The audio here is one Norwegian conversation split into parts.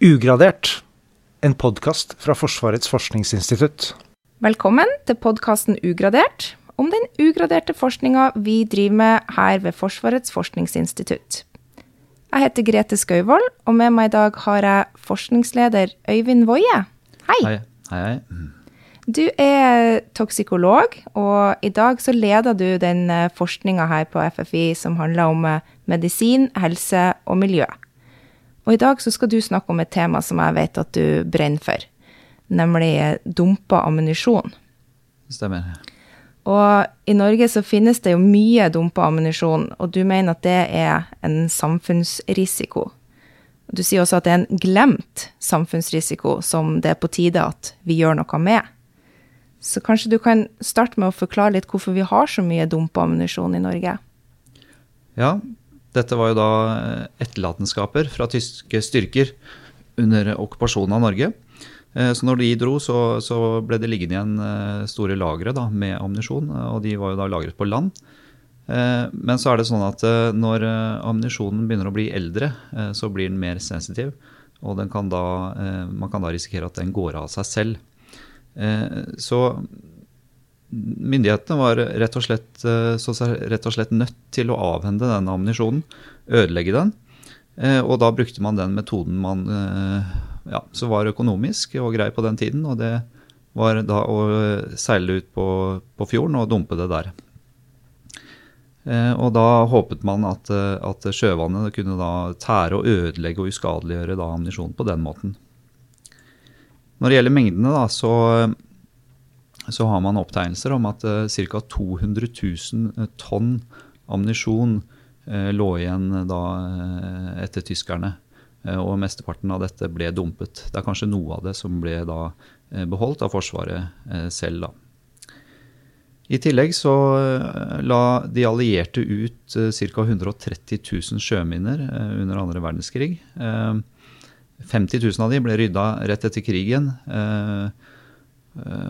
Ugradert, en podkast fra Forsvarets forskningsinstitutt. Velkommen til podkasten Ugradert, om den ugraderte forskninga vi driver med her ved Forsvarets forskningsinstitutt. Jeg heter Grete Skauvold, og med meg i dag har jeg forskningsleder Øyvind Woie. Hei. Hei, hei. hei. Du er toksikolog, og i dag så leder du den forskninga her på FFI som handler om eh, medisin, helse og miljø. Og i dag så skal du snakke om et tema som jeg vet at du brenner for, nemlig dumpa ammunisjon. Stemmer. Og i Norge så finnes det jo mye dumpa ammunisjon, og du mener at det er en samfunnsrisiko. Du sier også at det er en glemt samfunnsrisiko som det er på tide at vi gjør noe med. Så kanskje du kan starte med å forklare litt hvorfor vi har så mye dumpa ammunisjon i Norge? Ja, dette var jo da etterlatenskaper fra tyske styrker under okkupasjonen av Norge. Eh, Så når de dro, så, så ble det liggende igjen eh, store lagre da, med ammunisjon, og de var jo da lagret på land. Eh, Men så er det sånn at eh, når eh, ammunisjonen begynner å bli eldre, eh, så blir den mer sensitiv, og kan da, eh, man kan da risikere at den går av seg selv. Eh, Så myndighetene var rett og, slett, eh, rett og slett nødt til å avhende denne ammunisjonen, ødelegge den. Eh, Og da brukte man den metoden man eh, ja, som var økonomisk og grei på den tiden. Og det var da å seile ut på, på fjorden og dumpe det der. Og da håpet man at, at sjøvannet kunne da tære og ødelegge og uskadeliggjøre ammunisjonen ammunisjon på den måten. Når det gjelder mengdene, da, så, så har man opptegnelser om at uh, ca. 200 000 tonn ammunisjon uh, lå igjen eh, etter tyskerne. Og mesteparten av dette ble dumpet. Det er kanskje noe av det som ble da eh, beholdt av Forsvaret selv, da. I tillegg så la de allierte ut ca. 130 000 sjøminner under andre verdenskrig. Eh, 50 000 av de ble rydda rett etter krigen. Eh,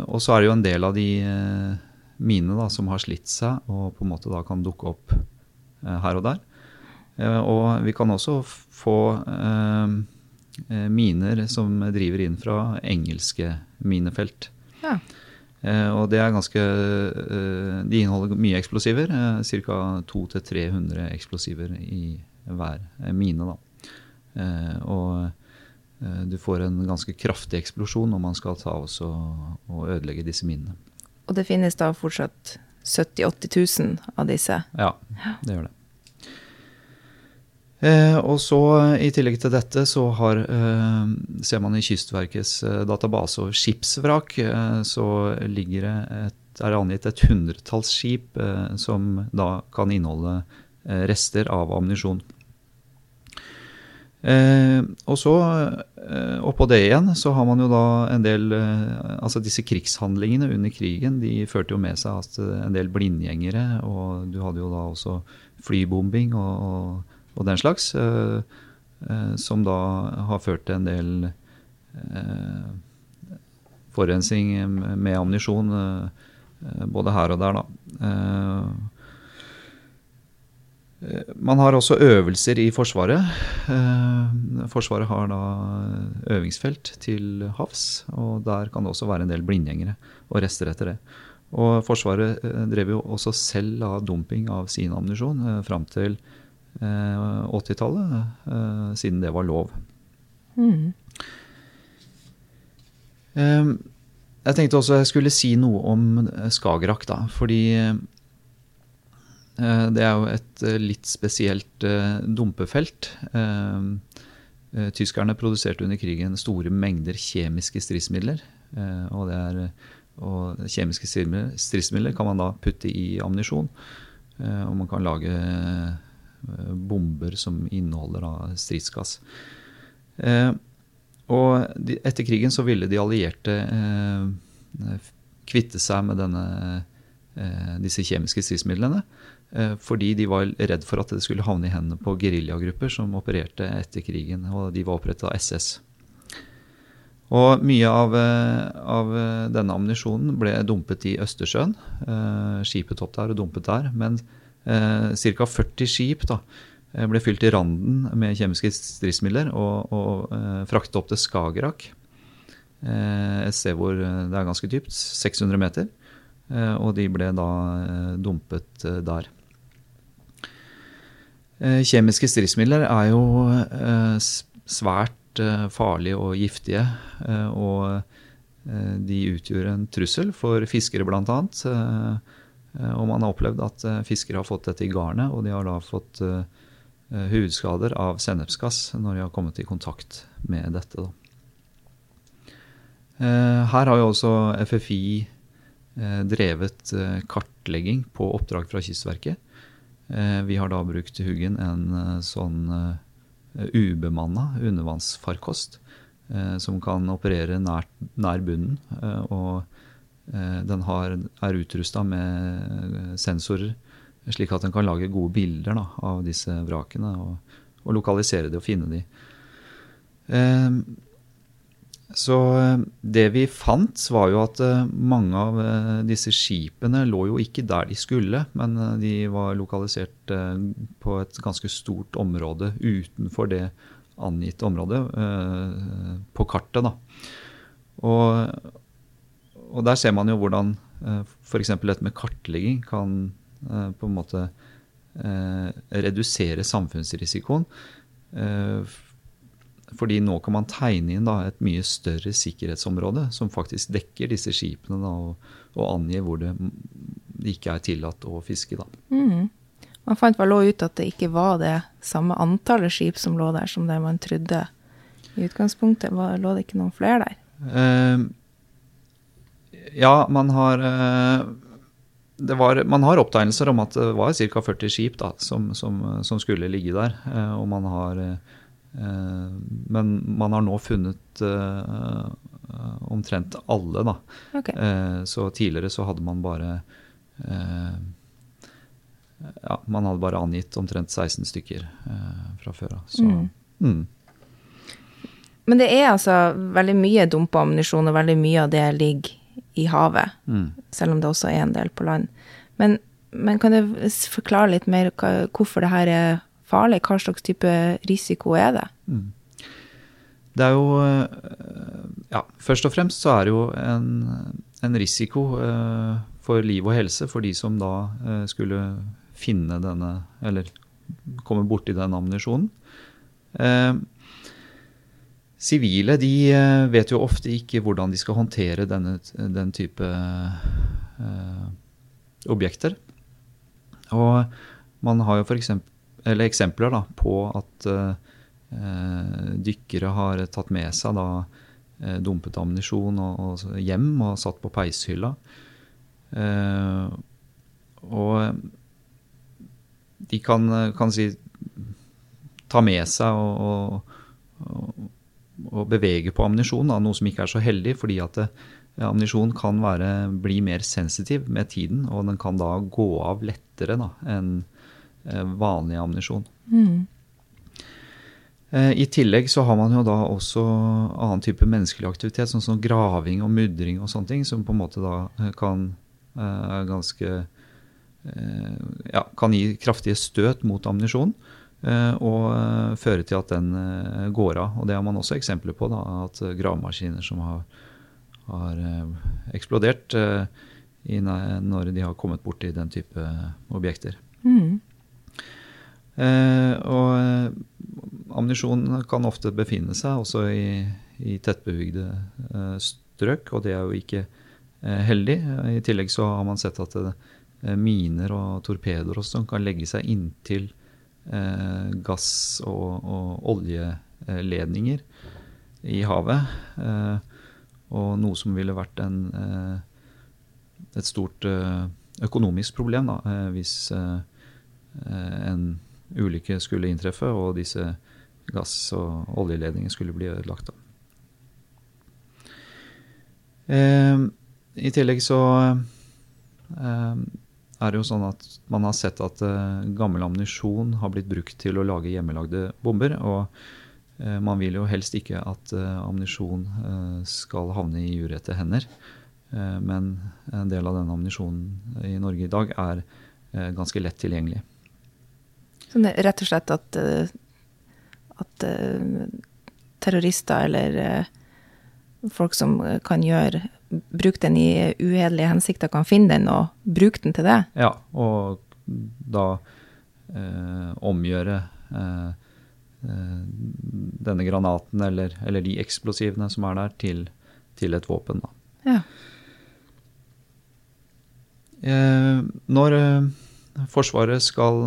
og så er det jo en del av de mine minene da, som har slitt seg og på en måte da kan dukke opp eh, her og der. Eh, og vi kan også få eh, eh, miner som driver inn fra engelske minefelt. Ja. Eh, og det er ganske eh, De inneholder mye eksplosiver. Eh, Ca. 200-300 eksplosiver i hver eh, mine. Da. Eh, og eh, du får en ganske kraftig eksplosjon når man skal ta oss og, og ødelegge disse minnene. Og det finnes da fortsatt 70 000-80 000 av disse. Ja, det gjør det. Eh, og så I tillegg til dette så har, eh, ser man i Kystverkets eh, database over skipsvrak, eh, så ligger det et, er angitt et hundretalls skip eh, som da kan inneholde eh, rester av ammunisjon. Eh, og så eh, oppå det igjen så har man jo da en del eh, Altså disse krigshandlingene under krigen de førte jo med seg at eh, en del blindgjengere, og du hadde jo da også flybombing og, og, den slags, eh, eh, som da har ført til en del forurensning med ammunisjon, både her og der, da. Man har også øvelser i Forsvaret. Eh, Forsvaret har da øvingsfelt til havs, og der kan det også være en del blindgjengere og rester etter det. Og Forsvaret eh, drev jo også selv av dumping av sin ammunisjon eh, fram til eh, 80-tallet, eh, siden det var lov. Mm. Jeg tenkte også jeg skulle si noe om Skagerrak, da. Fordi det er jo et eh, litt spesielt eh, dumpefelt. Eh, eh, Tyskerne produserte under krigen store mengder kjemiske stridsmidler. eh, Og, er, og kjemiske stridsmidler, kan man da putte i ammunisjon. eh, Og man kan lage eh, bomber som inneholder stridsgass. Eh, Og etter krigen så ville de allierte eh, kvitte seg med denne, eh, disse kjemiske stridsmidlene. Eh, fordi de var redd for at det skulle havne i hendene på geriljagrupper som opererte etter krigen. Og de var opprettet av SS. Og mye av, eh, av eh, denne ammunisjonen ble dumpet i Østersjøen. Skipet opp der og dumpet der. Men eh, ca. 40 skip da, ble fylt i randen med kjemiske stridsmidler og, og eh, fraktet opp til Skagerrak. Eh, et sted hvor det er ganske dypt, 600 meter. Og de ble da dumpet der. Kjemiske stridsmidler er jo svært farlige og giftige. Og de utgjør en trussel for fiskere, bl.a. Og man har opplevd at fiskere har fått dette i garnet, og de har da fått hudskader av sennepsgass når de har kommet i kontakt med dette. Her har jo også FFI Eh, drevet eh, kartlegging på oppdrag fra Kystverket. Eh, vi har da brukt Huggen en sånn ubemanna undervannsfarkost som kan operere nær, nær bunnen. Og den har, er utrusta med sensorer, slik at den kan lage gode bilder da, av disse vrakene og, og, lokalisere de og finne de. Så eh, det vi fant, var jo at eh, mange av eh, disse skipene lå jo ikke der de skulle, men de var lokalisert på et ganske stort område utenfor det angitte området på kartet. Da. Og, og der ser man jo hvordan f.eks. dette med kartlegging kan på en måte redusere samfunnsrisikoen. Fordi nå kan man tegne inn da, et mye større sikkerhetsområde som faktisk dekker disse skipene, da, og, og angir hvor det, ikke er tillatt å fiske. Da. Mm. Man fant vel òg ut at det ikke var det samme antallet skip som lå der, som det man trodde i utgangspunktet. Var, lå det ikke noen flere der? Uh, ja, man har uh, var, man har opptegnelser om at det var ca. 40 skip da, som, som, som, skulle ligge der. Uh, og man har Eh, men man har nå funnet eh, omtrent alle, da. Okay. Eh, så tidligere så hadde man bare ja, man hadde bare angitt omtrent 16 stykker fra før av. Mm. Mm. Men det er altså veldig mye dumpa ammunisjon, og veldig mye av det ligger i havet. Mm. Selv om det også er en del på land. Men, men kan du forklare litt mer hva, hvorfor det her er farlig? Hva slags type risiko er det? Mm. Det er jo Ja, først og fremst så er det jo en, en risiko uh, for liv og helse for de som da uh, skulle finne denne, eller komme borti den ammunisjonen. Sivile de vet jo ofte ikke hvordan de skal håndtere denne, den type objekter. Og man har jo eksempel, eller eksempler da, på at eh, dykkere har tatt med seg da, uh, dumpet ammunisjon og, og, hjem og satt på peishylla. Eh, og de kan, kan si ta med seg og, og, og bevege på ammunisjon, noe som ikke er så heldig, fordi at ammunisjon kan være, bli mer sensitiv med tiden, og den kan da gå av lettere enn Eh, vanlig ammunisjon. Mm. Eh, I tillegg så har man jo da også annen type menneskelig aktivitet, sånn som graving og mudring og sånne ting, som på en måte da eh, kan ganske ja, kan gi kraftige støt mot ammunisjon. og føre til at den går av. Og det har man også eksempler på. Da, at gravemaskiner som har, har eksplodert når de har kommet borti den type objekter. Mm. Eh, og eh, ammunisjon kan ofte befinne seg også i, i tettbebygde eh, strøk, og det er jo ikke heldig. I tillegg så har man sett at miner og torpedoer også kan legge seg inntil gass- og, og, oljeledninger i havet. Og noe som ville vært en, et stort økonomisk problem da, hvis en ulykke skulle inntreffe, og disse gass- og oljeledningene skulle bli ødelagt. Eh, I tillegg så eh, er det jo sånn at man har sett at eh, gammel ammunisjon har blitt brukt til å lage hjemmelagde bomber. og eh, man vil jo helst ikke at eh, ammunisjon eh, skal havne i urette hender. men en del av denne ammunisjonen i Norge i dag er ganske lett tilgjengelig. Sånn rett og slett at, eh, at eh, terrorister eller eh, folk som kan gjøre Bruke den i uhederlige hensikter, kan finne den og bruke den til det. Ja, og da eh, omgjøre eh, denne granaten eller, eller de eksplosivene som er der, til, til et våpen. Da. Ja. Eh, når Forsvaret skal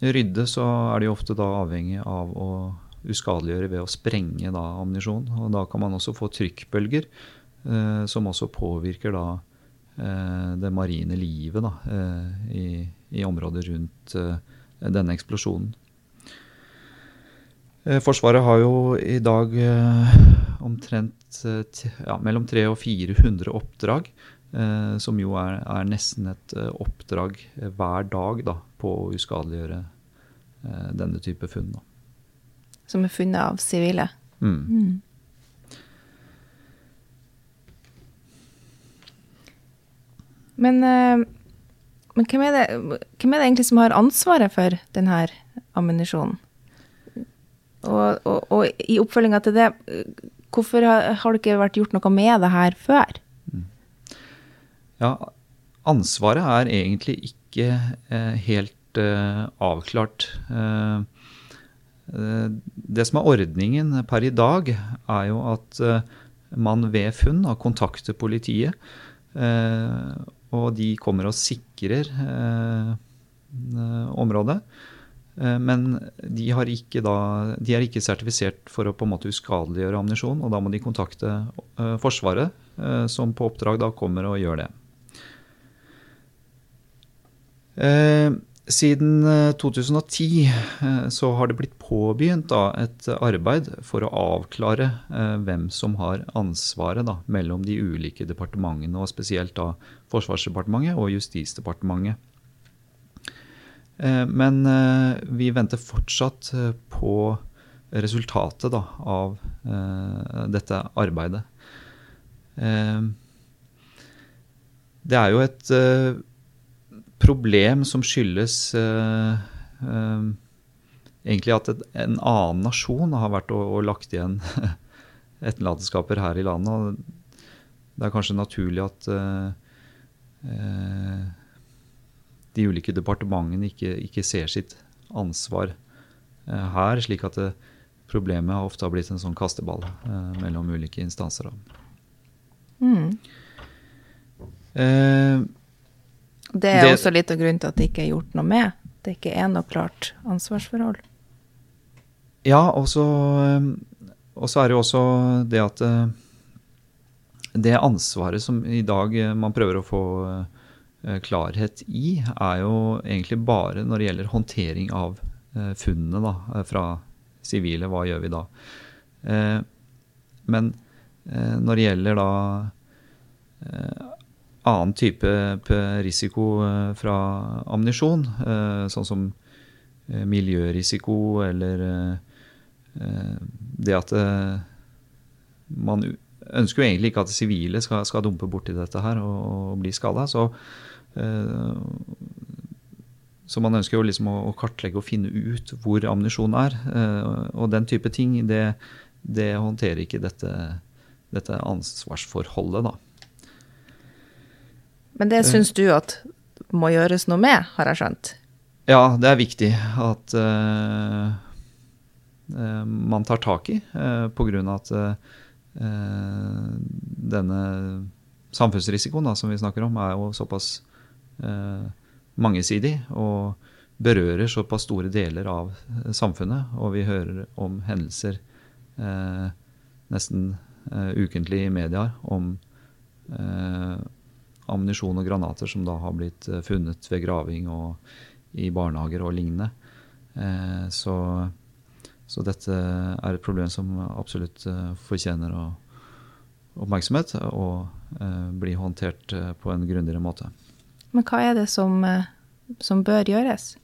rydde, så er de ofte da avhengig av å uskadeliggjøre ved å sprenge da ammunisjon. Og da kan man også få trykkbølger, eh, som også påvirker da eh, det marine livet da, eh, i, i området rundt eh, denne eksplosjonen. Eh, Forsvaret har jo i dag eh, omtrent ja, mellom 300 og 400 oppdrag, som jo er, er nesten et eh, oppdrag eh, hver dag da, på å uskadeliggjøre eh, denne type funn. Da. Som er funnet av sivile. Mm. Men, eh, men hvem, er det, hvem er det egentlig som har ansvaret for denne ammunisjonen? Og, og, og i oppfølginga til det, eh, hvorfor har, har det ikke vært gjort noe med det her før? Ja, ansvaret er egentlig ikke eh, helt eh, avklart. Eh, det som er ordningen per i dag, er jo at man ved funn har kontakter politiet. og de kommer og sikrer området. Men de, da, de er ikke sertifisert for å på en måte uskadeliggjøre ammunisjon, og da må de kontakte Forsvaret, som på oppdrag da kommer og gjør det. Eh, siden eh, 2010 eh, så har det blitt påbegynt da, et arbeid for å avklare eh, hvem som har ansvaret da, mellom de ulike departementene, og spesielt da Forsvarsdepartementet og Justisdepartementet. Eh, Men eh, vi venter fortsatt eh, på resultatet da, av eh, dette arbeidet. Eh, Det er jo et eh, problem som skyldes uh, eh, egentlig at et, en annen nasjon har vært og, og lagt igjen etterlatenskaper her i landet. og Det er kanskje naturlig at eh, de ulike departementene ikke, ikke ser sitt ansvar her, slik at det, problemet ofte har blitt en sånn kasteball mellom ulike instanser. Mm. Det er Det- også litt av grunnen til at det ikke er gjort noe med. Det ikke er noe klart ansvarsforhold. Ja, og så så er det jo også det at eh, det ansvaret som i dag eh, man prøver å få eh, klarhet i, er jo egentlig bare når det gjelder håndtering av funnene da, fra sivile. Hva gjør vi da? Men når det gjelder da annen type risiko eh, fra ammunisjon, eh, sånn som eh, miljørisiko eller det at man ønsker jo egentlig ikke at sivile skal, skal dumpe borti dette her og, og bli skada. Så, så man ønsker jo liksom å, kartlegge og finne ut hvor ammunisjon er. og den type ting, det, det håndterer ikke dette, dette ansvarsforholdet, da. Men det syns du at må gjøres noe med, har jeg skjønt. Ja, det er viktig at eh, eh, man tar tak i, uh, av at uh, denne samfunnsrisikoen da, som vi snakker om, er jo såpass eh, mangesidig og berører såpass store deler av eh, samfunnet. Og vi hører om hendelser eh, nesten eh, ukentlig i media om eh, ammunisjon og granater som da har blitt eh, funnet ved graving og i barnehager og lignende. Eh, så, så dette er et problem som absolutt eh, fortjener oppmerksomhet og eh, bli håndtert på en grundigere måte. Men hva er det som, som bør gjøres?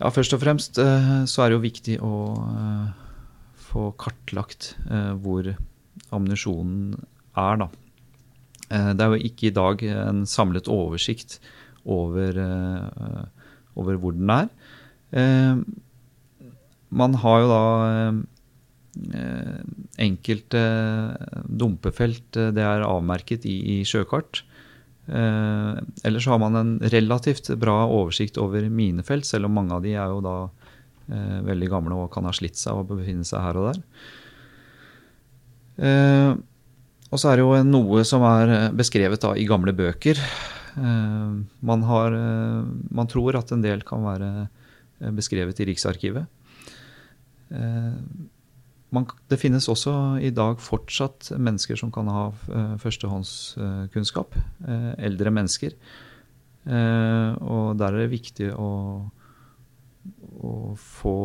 Ja, Først og fremst så er det jo viktig å få kartlagt eh, hvor ammunisjonen er, da. Eh, Det er jo ikke i dag en samlet oversikt over eh, over hvor den er. Eh, man har jo da enkelte dumpefelt, det er avmerket i, i sjøkart. Ellers har man en relativt bra oversikt over minefelt, selv om mange av de er jo da veldig gamle og kan ha slitt seg og befinne seg her og der. Eh, og så er det jo noe som er beskrevet da i gamle bøker. Eh, man, har, eh, man tror at en del kan være eh, beskrevet i Riksarkivet. Man, det finnes også i dag fortsatt mennesker som kan ha førstehåndskunnskap. Eldre mennesker. Og der er det viktig å, å få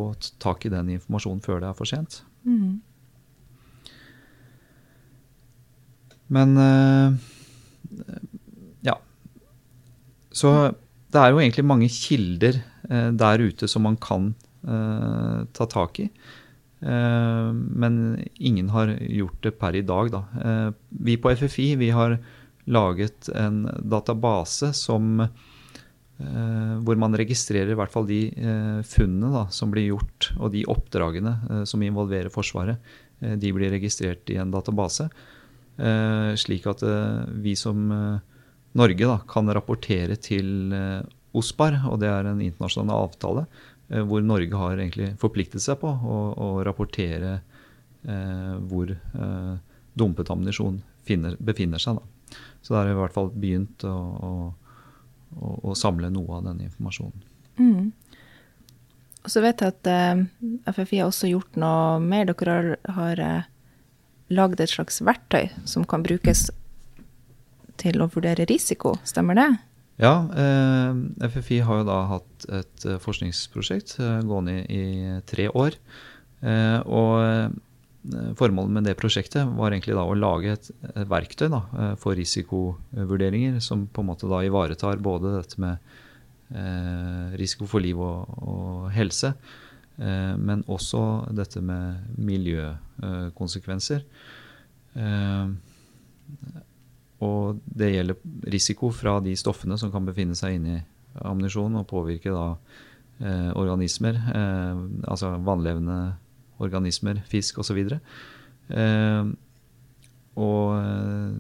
tak i den informasjonen før det er for sent. Mm. Men ja, så det er jo egentlig mange kilder eh, der ute som man kan eh, ta tak i. Eh, men ingen har gjort det per i dag, da. Eh, vi på FFI vi har laget en database som eh, hvor man registrerer i hvert fall de eh, funnene da, som blir gjort, og de oppdragene som involverer Forsvaret. de blir registrert i en database, slik at vi som Norge da, kan rapportere til eh, OSPAR, og det er en internasjonal avtale eh, hvor Norge har egentlig forpliktet seg på å, å rapportere eh, hvor eh, dumpet ammunisjon befinner seg. Da. Så da har vi i hvert fall begynt å, å, å samle noe av denne informasjonen. Mm. Og så vet jeg at eh, FFI har også gjort noe mer. Dere har, har eh, lagd et slags verktøy som kan brukes til å vurdere risiko, stemmer det? Ja, eh, FFI har jo da hatt et eh, forskningsprosjekt eh, gående i, i tre år. Eh, og eh, formålet med det prosjektet var egentlig da å lage et, et verktøy da, eh, for risikovurderinger som på en måte da ivaretar både dette med risiko for liv og, og helse, men også dette med miljøkonsekvenser. Og det gjelder risiko fra de stoffene som kan befinne seg inni ammunisjonen og påvirke da eh, organismer, eh, altså vannlevende organismer, fisk osv. Eh, og eh,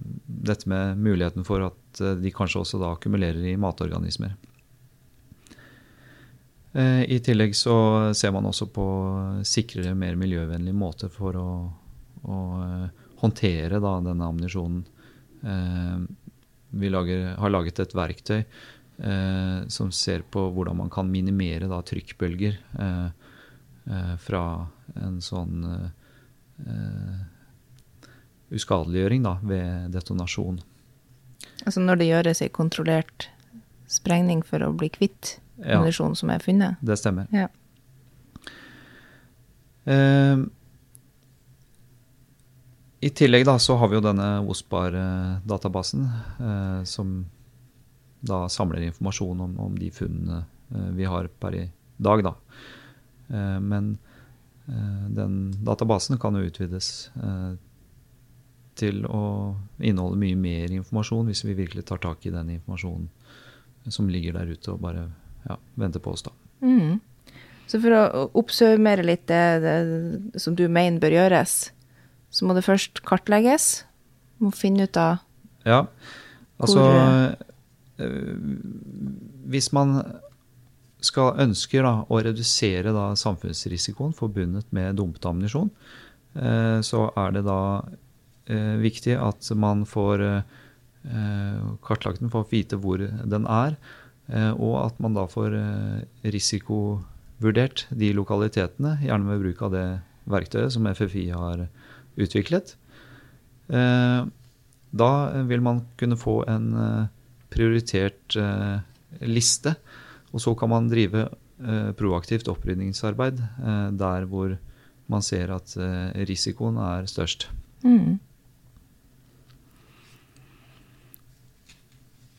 dette med muligheten for at eh, de kanskje også da akkumulerer i matorganismer. Eh, I tillegg så ser man også på sikrere, mer miljøvennlige måter for å, å håndtere da denne ammunisjonen Eh, vi lager, har laget et verktøy eh, som ser på hvordan man kan minimere da, trykkbølger eh, fra en sånn uskadeliggjøring da, ved detonasjon. Altså når det gjøres ei kontrollert sprengning for å bli kvitt ja, som er funnet? Det stemmer. Ja. Uh, i tillegg da, så har vi jo denne OSPAR-databasen, uh, som da samler informasjon om, om de funnene uh, vi har per i dag. Da. Eh, men eh, den databasen kan jo utvides eh, til å inneholde mye mer informasjon, hvis vi virkelig tar tak i den informasjonen som ligger der ute og bare ja, venter på oss. da. Mm. Så for å oppsummere litt det, det som du mener bør gjøres, så må det først kartlegges. Må finne ut av Ja, altså hvor, Hvis man skal ønsker da, å redusere da, samfunnsrisikoen forbundet med dumpet ammunisjon, eh, så er det da eh, viktig at man får eh, kartlagt den for å vite hvor den er, eh, og at man da får eh, risikovurdert de lokalitetene, gjerne med bruk av det verktøyet som FFI har utviklet. Eh, da vil man kunne få en eh, prioritert eh, liste, og så kan man drive proaktivt opprydningsarbeid der hvor man ser at risikoen er størst. Mm.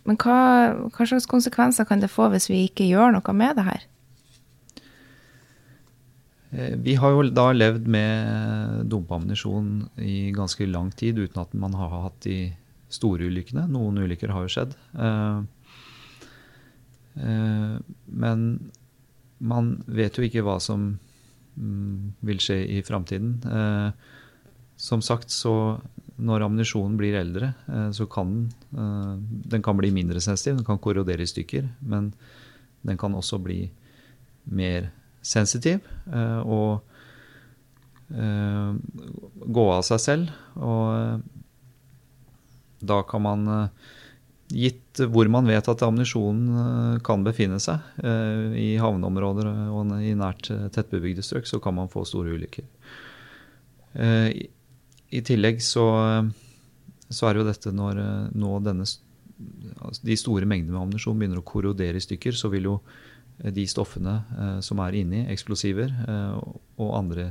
Men hva, hva, slags konsekvenser kan det få hvis vi ikke gjør noe med det her? Eh, vi har jo da levd med dumpeammunisjon i ganske lang tid uten at man har hatt de store ulykkene. Noen ulykker har jo skjedd. Eh, Eh, men man vet jo ikke hva som mm, vil skje i framtiden. Som sagt, så når ammunisjonen blir eldre, eh, så kan den Den kan bli mindre sensitiv, den kan korrodere i stykker, men den kan også bli mer sensitiv og gå av seg selv. Og da kan man Gitt hvor man vet at ammunisjonen eh, kan befinne seg, eh, i havneområder og i nært eh, tettbebygde strøk, så kan man få store ulykker. I tillegg så, så er jo dette når nå denne, altså de store mengdene med ammunisjon begynner å korrodere i stykker, så vil jo de stoffene som er inni, eksplosiver og andre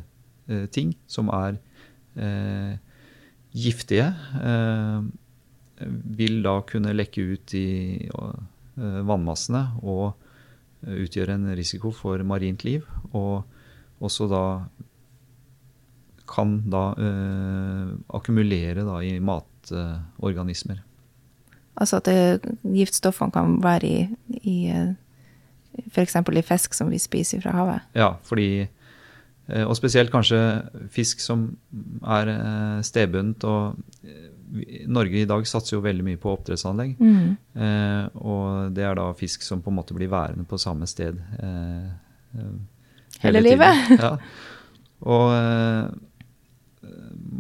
ting som er giftige, vil da kunne lekke ut i eh, vannmassene og eh, utgjøre en risiko for marint liv. Og også da kan da uh, akkumulere da i matorganismer. Altså at giftstoffene kan være i, i f.eks. i fisk som vi spiser fra havet? Ja, fordi Og spesielt kanskje fisk som er stedbundet og Norge i dag satser jo veldig mye på oppdrettsanlegg. Mm. Eh, og det er da fisk som på en måte blir værende på samme sted eh, hele, hele livet. ja. Og eh,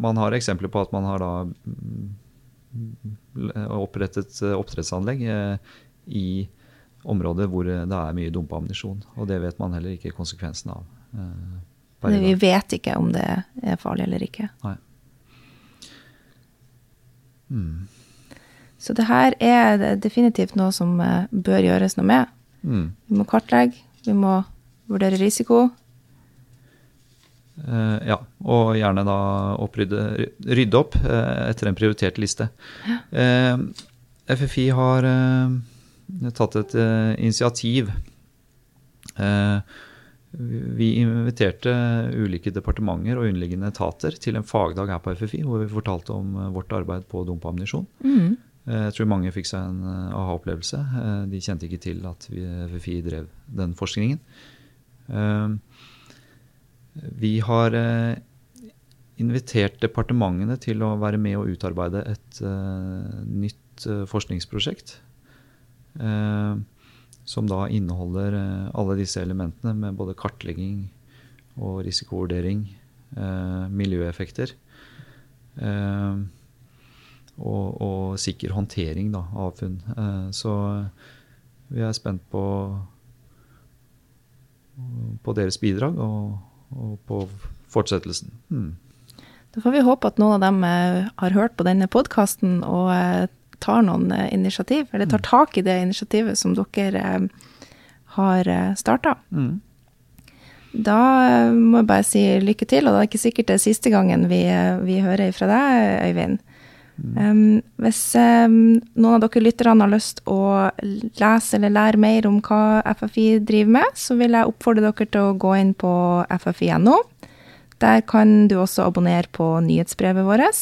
man har eksempler på at man har da mm, opprettet oppdrettsanlegg eh, i områder hvor det er mye dumpa ammunisjon. Og det vet man heller ikke konsekvensen av. Nei, vi vet ikke om det er farlig eller ikke. Nei. Mm. Så det her er definitivt noe som eh, bør gjøres noe med. Mm. Vi må kartlegge, vi må vurdere risiko. Uh, ja, og gjerne da opprydde, rydde opp uh, etter en prioritert liste. Ja. Uh, FFI har tatt et initiativ. Vi inviterte ulike departementer og underliggende etater til en fagdag her på FFI, hvor vi fortalte om eh, vårt arbeid på dumpeammunisjon. Mm. Eh, jeg tror mange fikk seg en eh, aha-opplevelse. De kjente ikke til at FFI drev den forskningen. Vi har invitert departementene til å være med og utarbeide et nytt forskningsprosjekt som da inneholder eh, alle disse elementene med både kartlegging og risikovurdering, eh, miljøeffekter eh, og, og, sikker håndtering da, av funn. Eh, så vi er spent på, på deres bidrag og, og på fortsettelsen. Hmm. Da får vi håpe at noen av dem eh, har hørt på denne podkasten og eh, tar noen eh, initiativ, eller tar mm. tak i det initiativet som dere har starta. Mm. Da må jeg bare si lykke til, og det er ikke sikkert det er siste gangen vi, vi hører fra deg, Øyvind. Um, hvis um, noen av dere lytterne har lyst å lese eller lære mer om hva FFI driver med, så vil jeg oppfordre dere til å gå inn på ffi.no. Der kan du også abonnere på nyhetsbrevet vårt.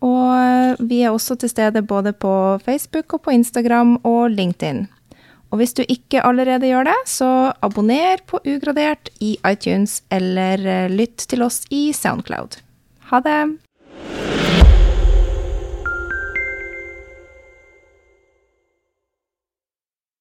Og vi er også til stede både på Facebook og på Instagram og LinkedIn. Og hvis du ikke allerede gjør det, så abonner på Ugradert i iTunes, eller lytt til oss i Soundcloud. Ha det!